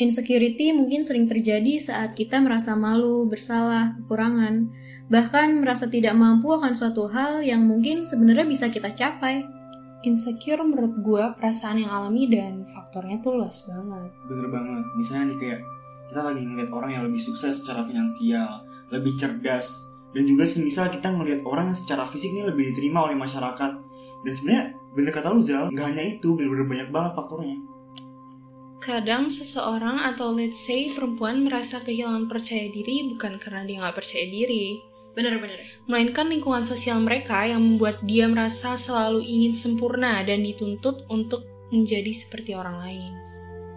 Insecurity mungkin sering terjadi saat kita merasa malu, bersalah, kekurangan, bahkan merasa tidak mampu akan suatu hal yang mungkin sebenarnya bisa kita capai. Insecure menurut gue perasaan yang alami dan faktornya tuh luas banget. Bener banget. Misalnya nih kayak kita lagi ngeliat orang yang lebih sukses secara finansial, lebih cerdas, dan juga semisal kita ngeliat orang yang secara fisik ini lebih diterima oleh masyarakat. Dan sebenarnya bener kata lu Zal, nggak hanya itu, bener-bener banyak banget faktornya. Kadang seseorang atau let's say perempuan merasa kehilangan percaya diri bukan karena dia nggak percaya diri, Bener-bener. melainkan lingkungan sosial mereka yang membuat dia merasa selalu ingin sempurna dan dituntut untuk menjadi seperti orang lain.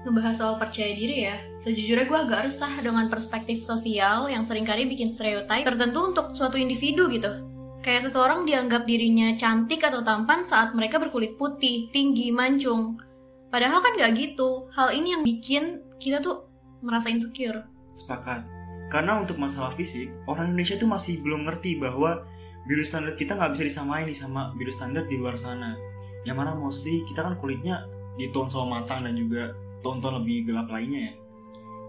Ngebahas soal percaya diri ya, sejujurnya gue agak resah dengan perspektif sosial yang sering kali bikin stereotip tertentu untuk suatu individu gitu. Kayak seseorang dianggap dirinya cantik atau tampan saat mereka berkulit putih, tinggi, mancung. Padahal kan gak gitu. Hal ini yang bikin kita tuh merasa insecure. Sepakat. Karena untuk masalah fisik, orang Indonesia tuh masih belum ngerti bahwa beauty standar kita nggak bisa disamain nih sama beauty standar di luar sana. Yang mana mostly kita kan kulitnya di tone sama matang dan juga tone-tone lebih gelap lainnya ya.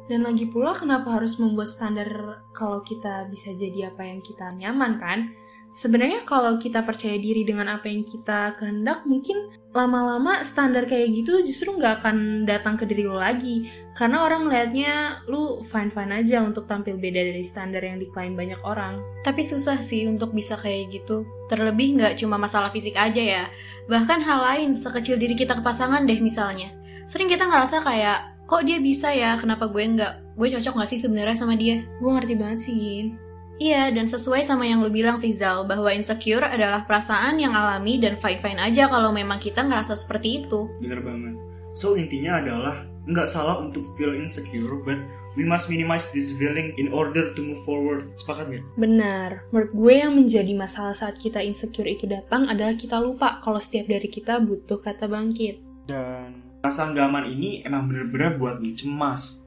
Dan lagi pula kenapa harus membuat standar kalau kita bisa jadi apa yang kita nyaman kan? Sebenarnya kalau kita percaya diri dengan apa yang kita kehendak, mungkin lama-lama standar kayak gitu justru nggak akan datang ke diri lo lagi. Karena orang ngeliatnya lu fine-fine aja untuk tampil beda dari standar yang diklaim banyak orang. Tapi susah sih untuk bisa kayak gitu. Terlebih nggak cuma masalah fisik aja ya. Bahkan hal lain, sekecil diri kita ke pasangan deh misalnya. Sering kita ngerasa kayak, kok dia bisa ya, kenapa gue nggak? Gue cocok nggak sih sebenarnya sama dia? Gue ngerti banget sih, Yin. Iya, dan sesuai sama yang lu bilang sih Zal, bahwa insecure adalah perasaan yang alami dan fine-fine aja kalau memang kita ngerasa seperti itu. Bener banget. So intinya adalah nggak salah untuk feel insecure, but we must minimize this feeling in order to move forward. Sepakat nggak? Benar, menurut gue yang menjadi masalah saat kita insecure itu datang adalah kita lupa kalau setiap dari kita butuh kata bangkit. Dan perasaan gak aman ini emang bener-bener buat cemas,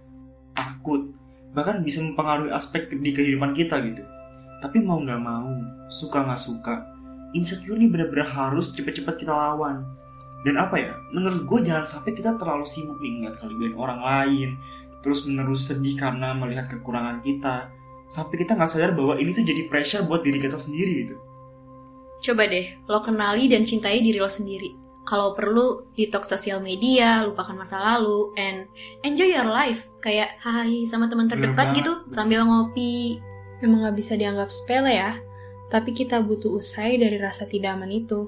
takut, bahkan bisa mempengaruhi aspek di kehidupan kita gitu. Tapi mau nggak mau, suka nggak suka, insecure ini bener-bener harus cepet-cepet kita lawan. Dan apa ya, menurut gue jangan sampai kita terlalu sibuk nih ngeliat kelebihan orang lain, terus menerus sedih karena melihat kekurangan kita, sampai kita nggak sadar bahwa ini tuh jadi pressure buat diri kita sendiri gitu. Coba deh, lo kenali dan cintai diri lo sendiri. Kalau perlu, detox sosial media, lupakan masa lalu, and enjoy your life. Kayak hai sama teman Bener terdekat banget. gitu, sambil ngopi. Memang gak bisa dianggap sepele ya, tapi kita butuh usai dari rasa tidak aman itu.